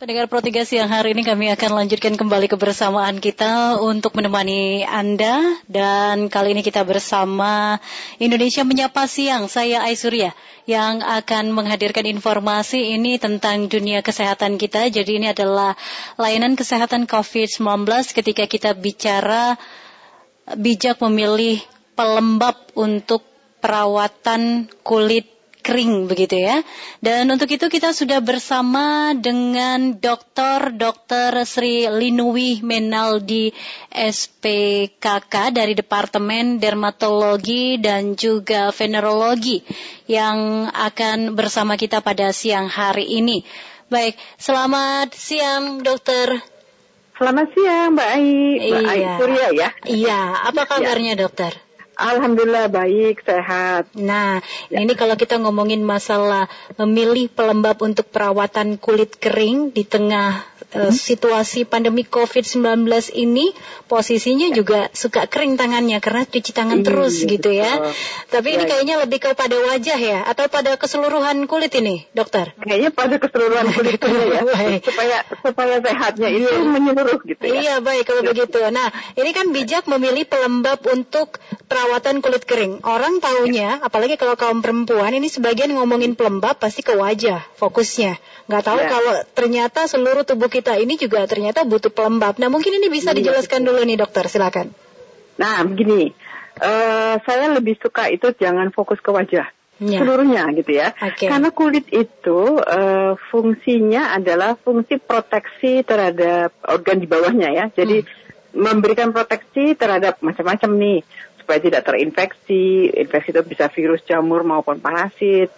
Pendengar Pro 3 siang hari ini kami akan lanjutkan kembali kebersamaan kita untuk menemani Anda dan kali ini kita bersama Indonesia Menyapa Siang. Saya Aisurya yang akan menghadirkan informasi ini tentang dunia kesehatan kita. Jadi ini adalah layanan kesehatan COVID-19 ketika kita bicara bijak memilih pelembab untuk perawatan kulit kering begitu ya. Dan untuk itu kita sudah bersama dengan Dr. Dr. Sri Linui Menaldi SPKK dari Departemen Dermatologi dan juga Venerologi yang akan bersama kita pada siang hari ini. Baik, selamat siang dokter. Selamat siang Mbak Ai, Mbak iya. Ai Surya ya. Iya, apa kabarnya ya. dokter? Alhamdulillah baik, sehat. Nah, ya. ini kalau kita ngomongin masalah memilih pelembab untuk perawatan kulit kering di tengah uh, situasi pandemi COVID-19 ini posisinya ya. juga suka kering tangannya karena cuci tangan iya, terus gitu ya. Uh, Tapi ya, ini kayaknya lebih kepada wajah ya atau pada keseluruhan kulit ini, dokter? Kayaknya pada keseluruhan kulit ya. supaya supaya sehatnya itu iya. menyeluruh gitu ya. Iya, baik kalau ya. begitu. Nah, ini kan bijak memilih pelembab untuk perawatan kulit kering. Orang taunya, apalagi kalau kaum perempuan ini sebagian ngomongin pelembab pasti ke wajah fokusnya. Nggak tahu ya. kalau ternyata seluruh tubuh kita ini juga ternyata butuh pelembab. Nah mungkin ini bisa iya, dijelaskan dulu nih dokter, silakan. Nah begini, uh, saya lebih suka itu jangan fokus ke wajah. Ya. seluruhnya gitu ya. Okay. Karena kulit itu uh, fungsinya adalah fungsi proteksi terhadap organ di bawahnya ya. Jadi hmm. memberikan proteksi terhadap macam-macam nih supaya tidak terinfeksi. Infeksi itu bisa virus jamur maupun parasit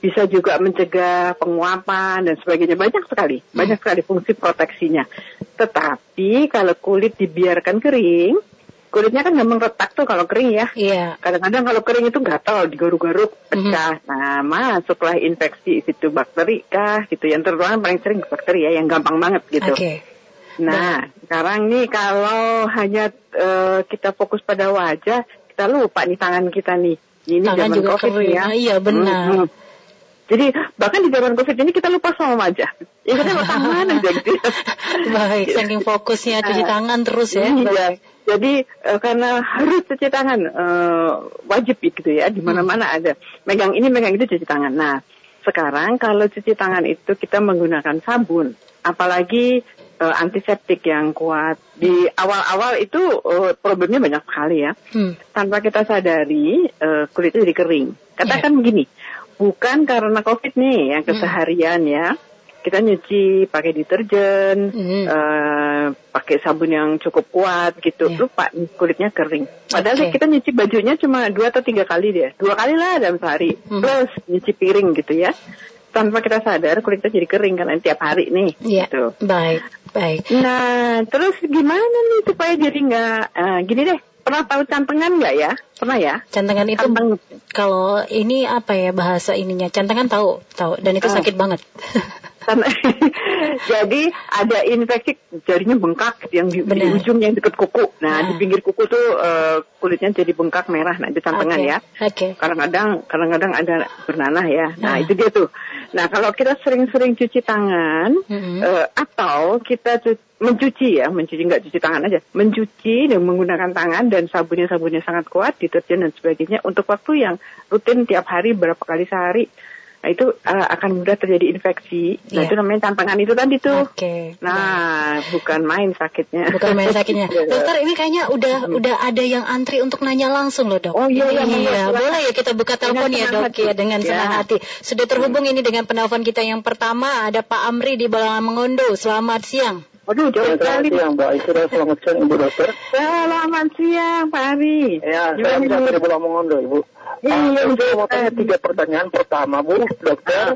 bisa juga mencegah penguapan dan sebagainya banyak sekali hmm. banyak sekali fungsi proteksinya tetapi kalau kulit dibiarkan kering kulitnya kan gampang retak tuh kalau kering ya yeah. kadang-kadang kalau kering itu gatal digaruk-garuk pecah mm. nah masuklah infeksi itu bakteri kah gitu yang terutama paling sering bakteri ya yang gampang banget gitu okay. Nah Dan. sekarang nih kalau hanya uh, kita fokus pada wajah kita lupa nih tangan kita nih ini tangan zaman juga covid kering. ya iya benar hmm, hmm. Jadi bahkan di zaman COVID ini kita lupa sama wajah. Ya kita lupa tangan aja gitu. Baik, saking fokusnya cuci tangan terus ya. Iya. Jadi uh, karena harus cuci tangan uh, wajib gitu ya, di mana-mana hmm. ada. Megang ini, megang itu cuci tangan. Nah, sekarang kalau cuci tangan itu kita menggunakan sabun, apalagi uh, antiseptik yang kuat. Di awal-awal itu uh, problemnya banyak sekali ya. Hmm. Tanpa kita sadari uh, kulit itu jadi kering. Katakan yeah. begini, bukan karena COVID nih yang hmm. keseharian hmm. ya. Kita nyuci pakai deterjen, hmm. uh, pakai sabun yang cukup kuat gitu, yeah. lupa kulitnya kering. Padahal okay. kita nyuci bajunya cuma dua atau tiga kali dia, dua kali lah dalam sehari, hmm. plus nyuci piring gitu ya tanpa kita sadar kulit kita jadi kering karena tiap hari nih. Iya. Gitu. Baik, baik. Nah, terus gimana nih supaya jadi nggak uh, gini deh? Pernah tahu cantengan nggak ya? Pernah ya? Cantengan itu Canteng. kalau ini apa ya bahasa ininya? Cantengan tahu, tahu dan itu uh. sakit banget. jadi ada infeksi jarinya bengkak yang di, di ujung yang dekat kuku. Nah, nah, di pinggir kuku tuh uh, kulitnya jadi bengkak merah. Nah, itu cantengan okay. ya. Okay. Kadang-kadang kadang-kadang ada bernanah ya. Nah, nah, itu dia tuh. Nah, kalau kita sering-sering cuci tangan mm -hmm. uh, atau kita cuci mencuci ya, mencuci nggak cuci tangan aja, mencuci dan menggunakan tangan dan sabunnya sabunnya sangat kuat, deterjen dan sebagainya untuk waktu yang rutin tiap hari berapa kali sehari Nah itu uh, akan mudah terjadi infeksi. Nah yeah. itu namanya tantangan itu tadi tuh. Oke. Okay. Nah, bukan main sakitnya. Bukan main sakitnya. Dokter ini kayaknya udah hmm. udah ada yang antri untuk nanya langsung loh dok. Oh iya iya. iya. Boleh ya kita buka telepon ya dok hati. ya dengan senang ya. hati. Sudah terhubung hmm. ini dengan penelpon kita yang pertama ada Pak Amri di Balang Mengondo. Selamat siang. Aduh, jauh sekali. Selamat siang, Mbak Isra. Selamat siang, Ibu Dokter. Selamat siang, Pak Ari. Ya, saya dari Balang Mengondo, Ibu. Iya, uh, saya mau tanya tiga pertanyaan. Pertama, Bu, dokter,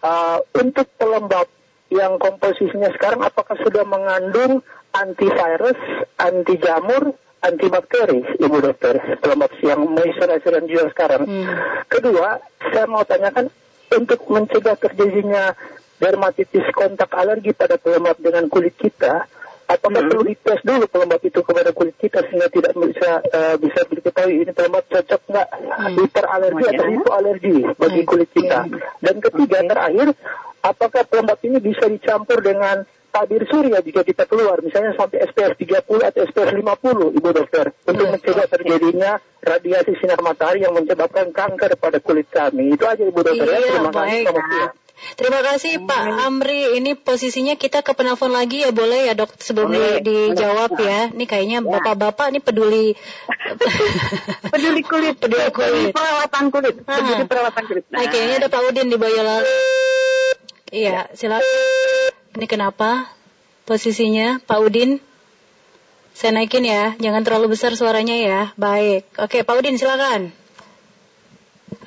uh, untuk pelembab yang komposisinya sekarang apakah sudah mengandung antivirus, anti jamur, antibakteri, Ibu dokter, pelembab yang moisturizer juga sekarang. Hmm. Kedua, saya mau tanyakan untuk mencegah terjadinya dermatitis kontak alergi pada pelembab dengan kulit kita, apakah Hmm. perlu dites dulu pelembab itu kepada kulit kita sehingga tidak bisa uh, bisa diketahui ini pelembab cocok nggak hiperalergi Oh, atau ya. hipoalergi bagi Baik. kulit kita. Dan ketiga Oke. terakhir, apakah pelembab ini bisa dicampur dengan tabir surya jika kita keluar, misalnya sampai SPF 30 atau SPF 50, Ibu Dokter, untuk Hmm. mencegah terjadinya radiasi sinar matahari yang menyebabkan kanker pada kulit kami. Itu aja Ibu Dokter ya. Iya, Terima kasih. baik. Terima kasih Pak Amri. Ini posisinya kita ke penelpon lagi ya boleh ya dok sebelum Boleh. di- dijawab ya. Ini kayaknya bapak-bapak ini peduli. Peduli kulit, Peduli kulit. perawatan kulit, peduli perawatan kulit. Nah, Oke, ini ada Pak Udin di Boyolali. Iya, silakan. Ini kenapa posisinya Pak Udin? Saya naikin ya, jangan terlalu besar suaranya ya. Baik. Oke, Pak Udin silakan.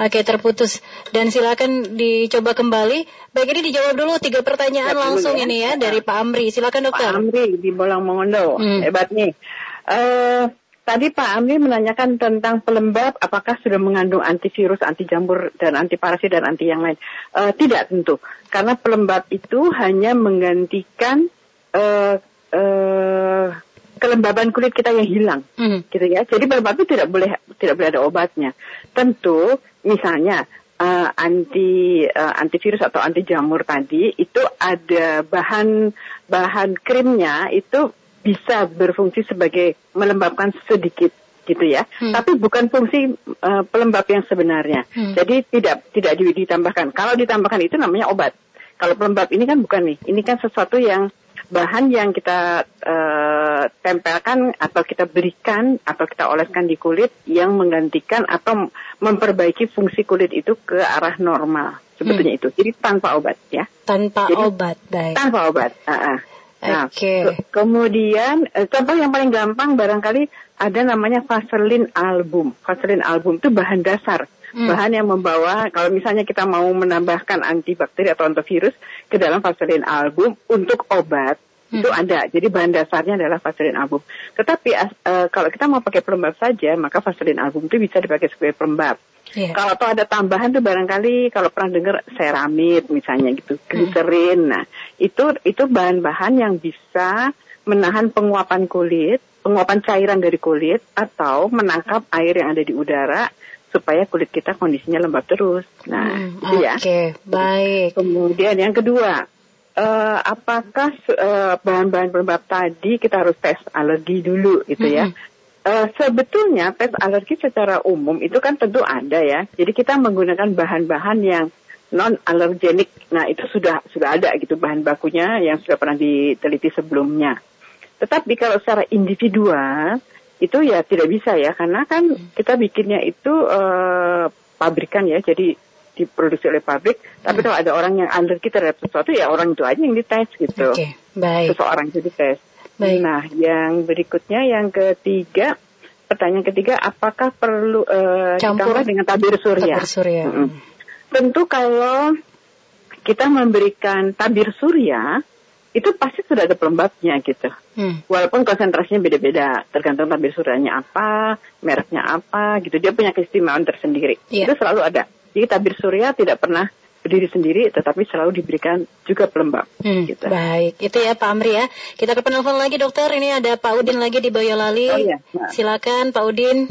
Oke, terputus. Dan silakan dicoba kembali. Baik, ini dijawab dulu tiga pertanyaan Siap dulu langsung ya. ini ya dari Pak Amri. Silakan Pak dokter. Amri di Bolang Mongondo, Hmm. hebat nih. Eh, tadi Pak Amri menanyakan tentang pelembab, apakah sudah mengandung antivirus, anti jamur, dan anti parasit dan anti yang lain? Eh, tidak tentu, karena pelembab itu hanya menggantikan eh, kelembaban kulit kita yang hilang Hmm. gitu ya. Jadi pelembab itu tidak boleh tidak boleh ada obatnya. Tentu misalnya eh, anti eh, antivirus atau anti jamur tadi itu ada bahan bahan krimnya itu bisa berfungsi sebagai melembabkan sedikit gitu ya. Hmm. Tapi bukan fungsi eh, pelembab yang sebenarnya. Hmm. Jadi tidak tidak di- ditambahkan. Kalau ditambahkan itu namanya obat. Kalau pelembab ini kan bukan nih. Ini kan sesuatu yang bahan yang kita eh, tempelkan atau kita berikan atau kita oleskan di kulit yang menggantikan atau memperbaiki fungsi kulit itu ke arah normal sebetulnya itu. Jadi tanpa obat ya, Tanpa Jadi- obat, baik. tanpa obat. Ah, ah. Nah, Oke. ke- kemudian eh, contoh yang paling gampang barangkali ada namanya Vaseline album. Vaseline album itu bahan dasar. Hmm. Bahan yang membawa kalau misalnya kita mau menambahkan antibakteri atau antivirus ke dalam Vaseline album untuk obat Hmm. itu ada. Jadi bahan dasarnya adalah Vaseline album. Tetapi eh, kalau kita mau pakai pelembab saja, maka Vaseline album itu bisa dipakai sebagai pelembab. Iya. Kalau tuh ada tambahan tuh barangkali kalau pernah dengar ceramid misalnya gitu, gliserin. Nah, itu itu bahan-bahan yang bisa menahan penguapan kulit, penguapan cairan dari kulit atau menangkap air yang ada di udara supaya kulit kita kondisinya lembab terus. Nah, Hmm, itu ya. Oke, baik. Kemudian yang kedua, eh, apakah eh, bahan-bahan pelembab tadi kita harus tes alergi dulu gitu ya? Mhm. Eh, sebetulnya tes alergi secara umum itu kan tentu ada ya. Jadi kita menggunakan bahan-bahan yang non alergenik. Nah itu sudah sudah ada gitu bahan bakunya yang sudah pernah diteliti sebelumnya. Tetapi kalau secara individual itu ya tidak bisa ya karena kan kita bikinnya itu eh, pabrikan ya. Jadi diproduksi oleh pabrik. Tapi kalau ada orang yang alergi terhadap sesuatu ya orang itu aja yang dites gitu Oke, baik. seseorang itu dites. Baik. Nah, yang berikutnya yang ketiga, pertanyaan ketiga, apakah perlu eh, Campur dengan tabir surya? Tabir surya. Mm-mm. Tentu kalau kita memberikan tabir surya, itu pasti sudah ada pelembabnya gitu. Hmm. Walaupun konsentrasinya beda-beda, tergantung tabir suryanya apa, mereknya apa, gitu. Dia punya keistimewaan tersendiri. Iya. Itu selalu ada. Jadi tabir surya tidak pernah berdiri sendiri, tetapi selalu diberikan juga pelembab. Hmm, gitu. Baik, itu ya Pak Amri ya. Kita ke penelpon lagi dokter. Ini ada Pak Udin lagi di Boyolali. Oh, iya. Nah. Silakan Pak Udin.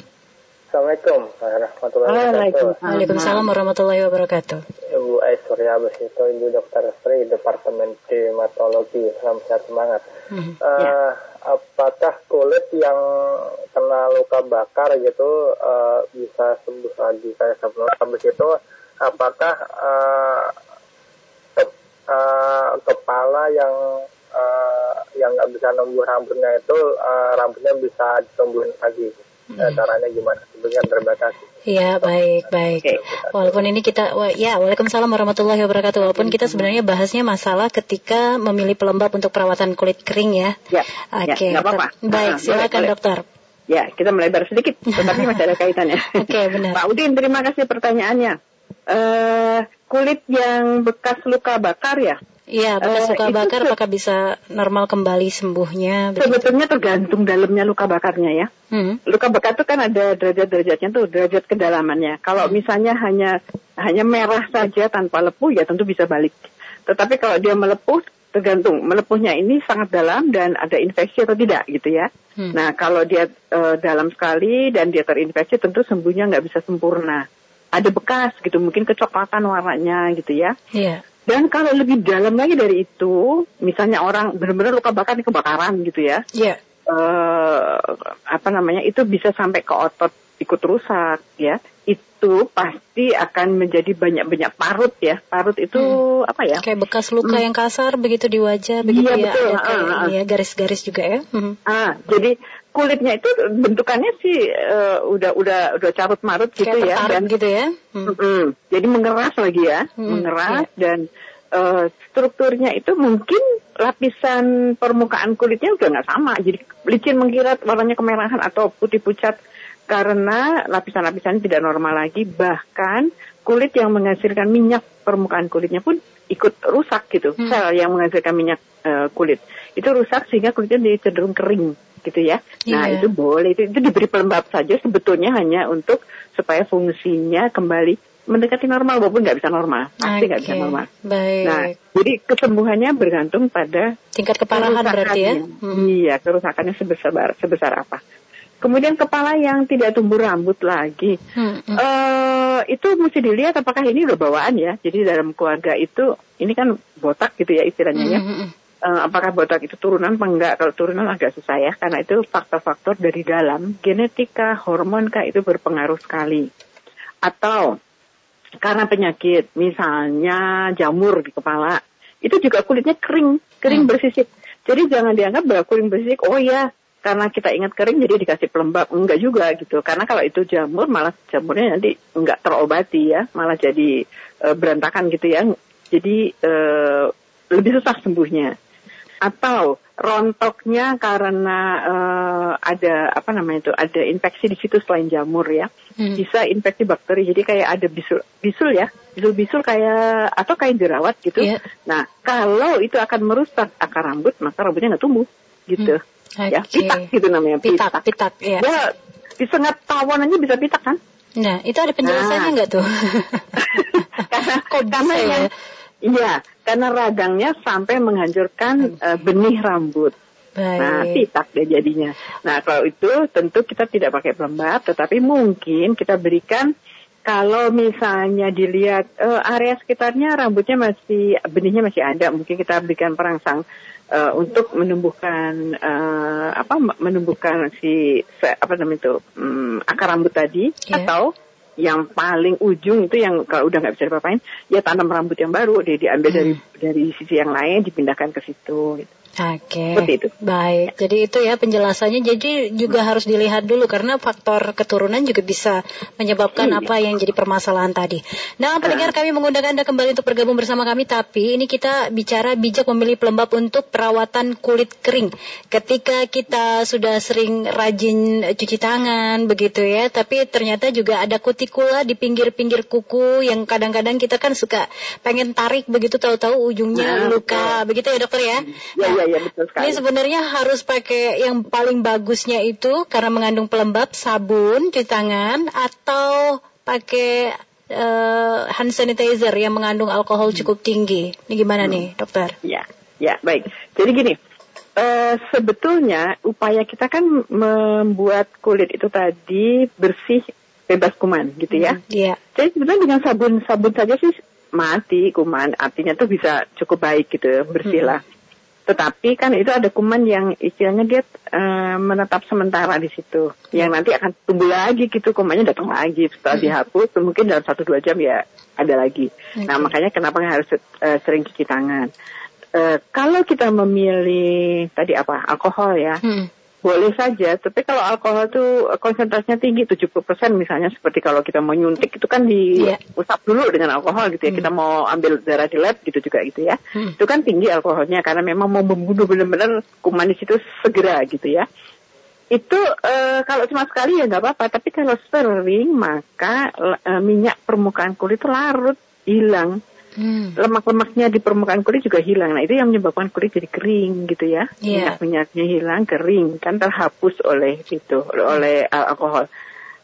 Assalamualaikum warahmatullahi wabarakatuh. Waalaikumsalam. Warahmatullahi wabarakatuh. Ibu Aisyah Besito, Ibu Dokter Sri, Departemen Dermatologi. Salam sehat semangat. Hmm. Eh, Apakah kulit yang kena luka bakar gitu eh, bisa sembuh lagi kayak sebelum habis itu? Apakah eh, ke- eh, kepala yang eh, yang nggak bisa numbuh rambutnya itu eh, rambutnya bisa ditumbuhin lagi? Eh, caranya gimana? Sebenarnya terima kasih. Iya, baik, baik. Walaupun ini kita, wa- ya, waalaikumsalam warahmatullahi wabarakatuh. Walaupun kita sebenarnya bahasnya masalah ketika memilih pelembab untuk perawatan kulit kering ya. Ya, Oke, ya, apa-apa. baik, silakan boleh, dokter. Ya, kita melebar sedikit, tetapi masih ada kaitannya. Oke, benar. Pak Udin, terima kasih pertanyaannya. Eh, kulit yang bekas luka bakar ya, Iya, bekas Eh, luka bakar apakah bisa normal kembali sembuhnya? Begitu. sebetulnya tergantung dalamnya luka bakarnya ya. Hmm. Luka bakar itu kan ada derajat-derajatnya tuh, derajat kedalamannya. Kalau misalnya hanya hanya merah saja tanpa lepuh ya tentu bisa balik. Tetapi kalau dia melepuh tergantung melepuhnya ini sangat dalam dan ada infeksi atau tidak gitu ya. Hmm. Nah kalau dia uh, dalam sekali dan dia terinfeksi tentu sembuhnya nggak bisa sempurna. Ada bekas gitu mungkin kecoklatan warnanya gitu ya. Yeah. Dan kalau lebih dalam lagi dari itu, misalnya orang benar-benar luka bakar di kebakaran gitu ya. Yeah. Uh, apa namanya itu bisa sampai ke otot ikut rusak ya itu pasti akan menjadi banyak-banyak parut ya parut itu hmm. apa ya kayak bekas luka hmm. yang kasar begitu di wajah begitu iya, ya betul. ada uh, uh. garis-garis juga ya hmm. ah jadi kulitnya itu bentukannya sih uh, udah udah udah carut marut gitu kayak ya dan gitu ya hmm. Hmm, jadi mengeras lagi ya hmm. mengeras yeah. dan uh, strukturnya itu mungkin lapisan permukaan kulitnya udah nggak sama jadi licin mengkirat warnanya kemerahan atau putih pucat karena lapisan-lapisan tidak normal lagi bahkan kulit yang menghasilkan minyak permukaan kulitnya pun ikut rusak gitu hmm. sel yang menghasilkan minyak uh, kulit itu rusak sehingga kulitnya jadi cenderung kering gitu ya nah yeah. itu boleh itu, itu diberi pelembab saja sebetulnya hanya untuk supaya fungsinya kembali mendekati normal walaupun nggak bisa normal pasti nggak okay. bisa normal. Baik. Nah, jadi kesembuhannya bergantung pada tingkat keparahan berarti ya. Hmm. Iya, kerusakannya sebesar sebesar apa. Kemudian kepala yang tidak tumbuh rambut lagi, hmm, hmm. Uh, itu mesti dilihat apakah ini udah bawaan ya. Jadi dalam keluarga itu ini kan botak gitu ya istilahnya ya. Hmm, hmm. Uh, apakah botak itu turunan apa enggak? Kalau turunan agak susah ya, karena itu faktor-faktor dari dalam, genetika, hormon kah itu berpengaruh sekali. Atau karena penyakit, misalnya jamur di kepala, itu juga kulitnya kering, kering hmm. bersisik. Jadi jangan dianggap bahwa bersisik, oh ya karena kita ingat kering jadi dikasih pelembab. Enggak juga gitu. Karena kalau itu jamur malah jamurnya nanti enggak terobati ya. Malah jadi e, berantakan gitu ya. Jadi e, lebih susah sembuhnya. Atau rontoknya karena e, ada apa namanya itu ada infeksi di situ selain jamur ya. Hmm. bisa infeksi bakteri. Jadi kayak ada bisul bisul ya. Bisul bisul kayak atau kayak jerawat gitu. Yeah. nah kalau itu akan merusak akar rambut maka rambutnya nggak tumbuh gitu. Hmm. Okay. Ya, pitak gitu namanya. Pitak, pitak, pitak ya. Ya, disengat tawon aja bisa pitak kan? Nah, itu ada penjelasannya nah. nggak nah. tuh? karena Kok karena ya? iya, karena radangnya sampai menghancurkan uh, benih rambut. Baik. Nah, pitak deh jadinya. Nah, kalau itu tentu kita tidak pakai pelembab, tetapi mungkin kita berikan kalau misalnya dilihat uh, area sekitarnya rambutnya masih benihnya masih ada, mungkin kita berikan perangsang uh, untuk menumbuhkan uh, apa menumbuhkan si apa namanya itu um, akar rambut tadi yeah. atau yang paling ujung itu yang kalau udah nggak bisa dipapain ya tanam rambut yang baru dia diambil hmm. dari dari sisi yang lain dipindahkan ke situ gitu. Oke. Okay. itu. Baik. Jadi itu ya penjelasannya. Jadi juga harus dilihat dulu karena faktor keturunan juga bisa menyebabkan iya. apa yang jadi permasalahan tadi. Nah, pendengar kami mengundang Anda kembali untuk bergabung bersama kami tapi ini kita bicara bijak memilih pelembab untuk perawatan kulit kering. Ketika kita sudah sering rajin cuci tangan begitu ya, tapi ternyata juga ada kutikula di pinggir-pinggir kuku yang kadang-kadang kita kan suka pengen tarik begitu tahu-tahu ujungnya nah, luka begitu ya dokter ya. Iya, iya, iya betul sekali. Ini sebenarnya harus pakai yang paling bagusnya itu karena mengandung pelembab sabun cuci tangan atau pakai uh, hand sanitizer yang mengandung alkohol cukup tinggi. Ini gimana hmm. nih, dokter? Ya, ya baik. Jadi gini, uh, sebetulnya upaya kita kan membuat kulit itu tadi bersih bebas kuman gitu ya. Hmm, iya. Jadi sebetulnya dengan sabun sabun saja sih mati kuman artinya tuh bisa cukup baik gitu bersih lah. Hmm. Tetapi kan itu ada kuman yang istilahnya dia uh, menetap sementara di situ, yang nanti akan tumbuh lagi gitu, kumannya datang lagi setelah hmm. dihapus, mungkin dalam satu dua jam ya ada lagi. Okay. Nah makanya kenapa harus uh, sering cuci tangan. Uh, kalau kita memilih tadi apa alkohol ya, hmm boleh saja, tapi kalau alkohol tuh konsentrasinya tinggi 70% misalnya seperti kalau kita mau nyuntik itu kan diusap yeah. dulu dengan alkohol gitu ya. Hmm. Kita mau ambil darah di lab gitu juga gitu ya. Hmm. Itu kan tinggi alkoholnya karena memang mau membunuh benar-benar kuman di situ segera gitu ya. Itu uh, kalau cuma sekali ya nggak apa-apa, tapi kalau sering maka uh, minyak permukaan kulit itu larut, hilang. Hmm. Lemak-lemaknya di permukaan kulit juga hilang. Nah itu yang menyebabkan kulit jadi kering gitu ya. Yeah. Minyak-minyaknya hilang, kering kan terhapus oleh itu, oleh alkohol.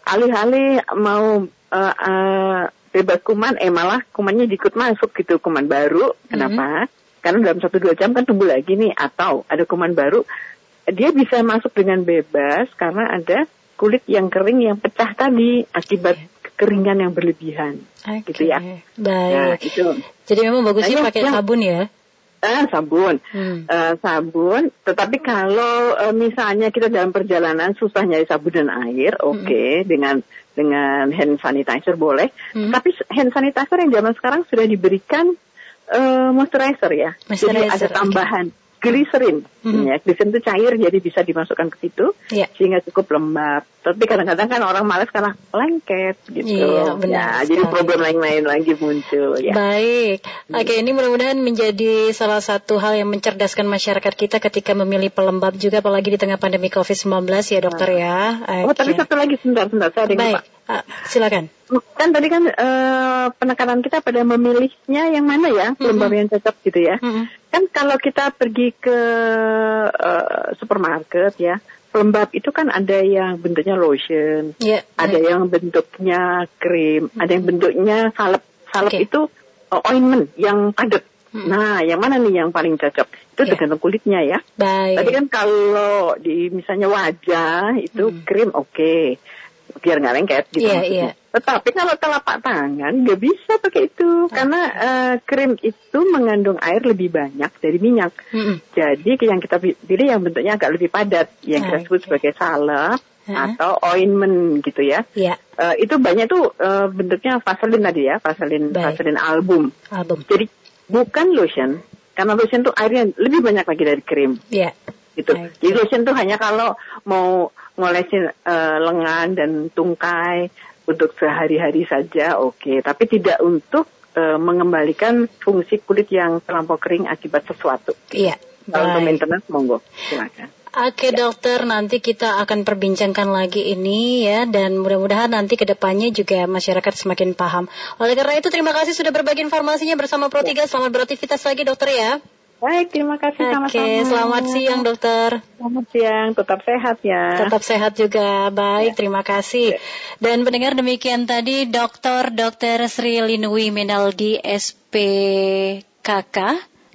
Alih-alih mau uh, uh, bebas kuman, eh malah kumannya ikut masuk gitu kuman baru. Kenapa? Hmm. karena dalam satu dua jam kan tumbuh lagi nih atau ada kuman baru dia bisa masuk dengan bebas karena ada kulit yang kering yang pecah tadi akibat kekeringan yang berlebihan okay. gitu ya baik nah, itu jadi memang bagusnya nah, pakai yang, sabun ya Ah, sabun, hmm. uh, sabun. Tetapi kalau uh, misalnya kita dalam perjalanan susah nyari sabun dan air, oke, okay, hmm. dengan dengan hand sanitizer boleh. Hmm. Tapi hand sanitizer yang zaman sekarang sudah diberikan uh, moisturizer ya, moisturizer, jadi ada tambahan. Okay gliserin. Mm-hmm. Ya, itu cair jadi bisa dimasukkan ke situ yeah. sehingga cukup lembab. Tapi kadang-kadang kan orang malas karena lengket gitu. Iya, benar. Ya, jadi problem lain-lain lagi muncul ya. Baik. Hmm. Oke, ini mudah-mudahan menjadi salah satu hal yang mencerdaskan masyarakat kita ketika memilih pelembab juga apalagi di tengah pandemi Covid-19 ya, Dokter nah. ya. Okay. Oh, tapi satu lagi sebentar, sebentar. Saya ada Baik. Uh, silakan. Kan tadi kan uh, penekanan kita pada memilihnya yang mana ya, pelembab mm -hmm. yang cocok gitu ya. Mm -hmm. Kan kalau kita pergi ke uh, supermarket ya, pelembab itu kan ada yang bentuknya lotion, yeah, ada yeah. yang bentuknya krim, ada yang bentuknya salep. Salep okay. itu uh, ointment yang padat. Hmm. Nah, yang mana nih yang paling cocok? Itu yeah. tergantung kulitnya ya. Baik. Tadi kan kalau di misalnya wajah itu hmm. krim oke. Okay biar nggak lengket gitu. Iya, iya. Tetapi kalau telapak tangan nggak bisa pakai itu okay. karena uh, krim itu mengandung air lebih banyak dari minyak. Mm-hmm. Jadi yang kita pilih yang bentuknya agak lebih padat, yang kita sebut sebagai salep uh-huh. atau ointment gitu ya. Yeah. Uh, itu banyak tuh uh, bentuknya vaselin tadi ya, vaselin Baik. vaselin album. Album. Jadi bukan lotion, karena lotion tuh airnya lebih banyak lagi dari krim. Iya. Yeah. Gitu. Baik. Jadi lotion tuh hanya kalau mau ngolesin uh, lengan dan tungkai untuk sehari-hari saja oke, okay. tapi tidak untuk uh, mengembalikan fungsi kulit yang terlampau kering akibat sesuatu. Iya. Kalau untuk maintenance monggo, silakan. Oke ya. dokter, nanti kita akan perbincangkan lagi ini ya dan mudah-mudahan nanti ke depannya juga masyarakat semakin paham. Oleh karena itu terima kasih sudah berbagi informasinya bersama Pro 3. Ya. Selamat beraktivitas lagi dokter ya. Baik, terima kasih sama-sama. Oke, selamat siang dokter. Selamat siang, tetap sehat ya. Tetap sehat juga, baik, ya. terima kasih. Ya. Dan pendengar demikian tadi Dokter Dokter Sri Linui Menaldi SPKK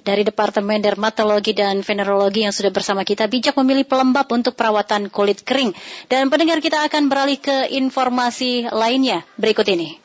dari Departemen Dermatologi dan Venerologi yang sudah bersama kita bijak memilih pelembab untuk perawatan kulit kering. Dan pendengar kita akan beralih ke informasi lainnya berikut ini.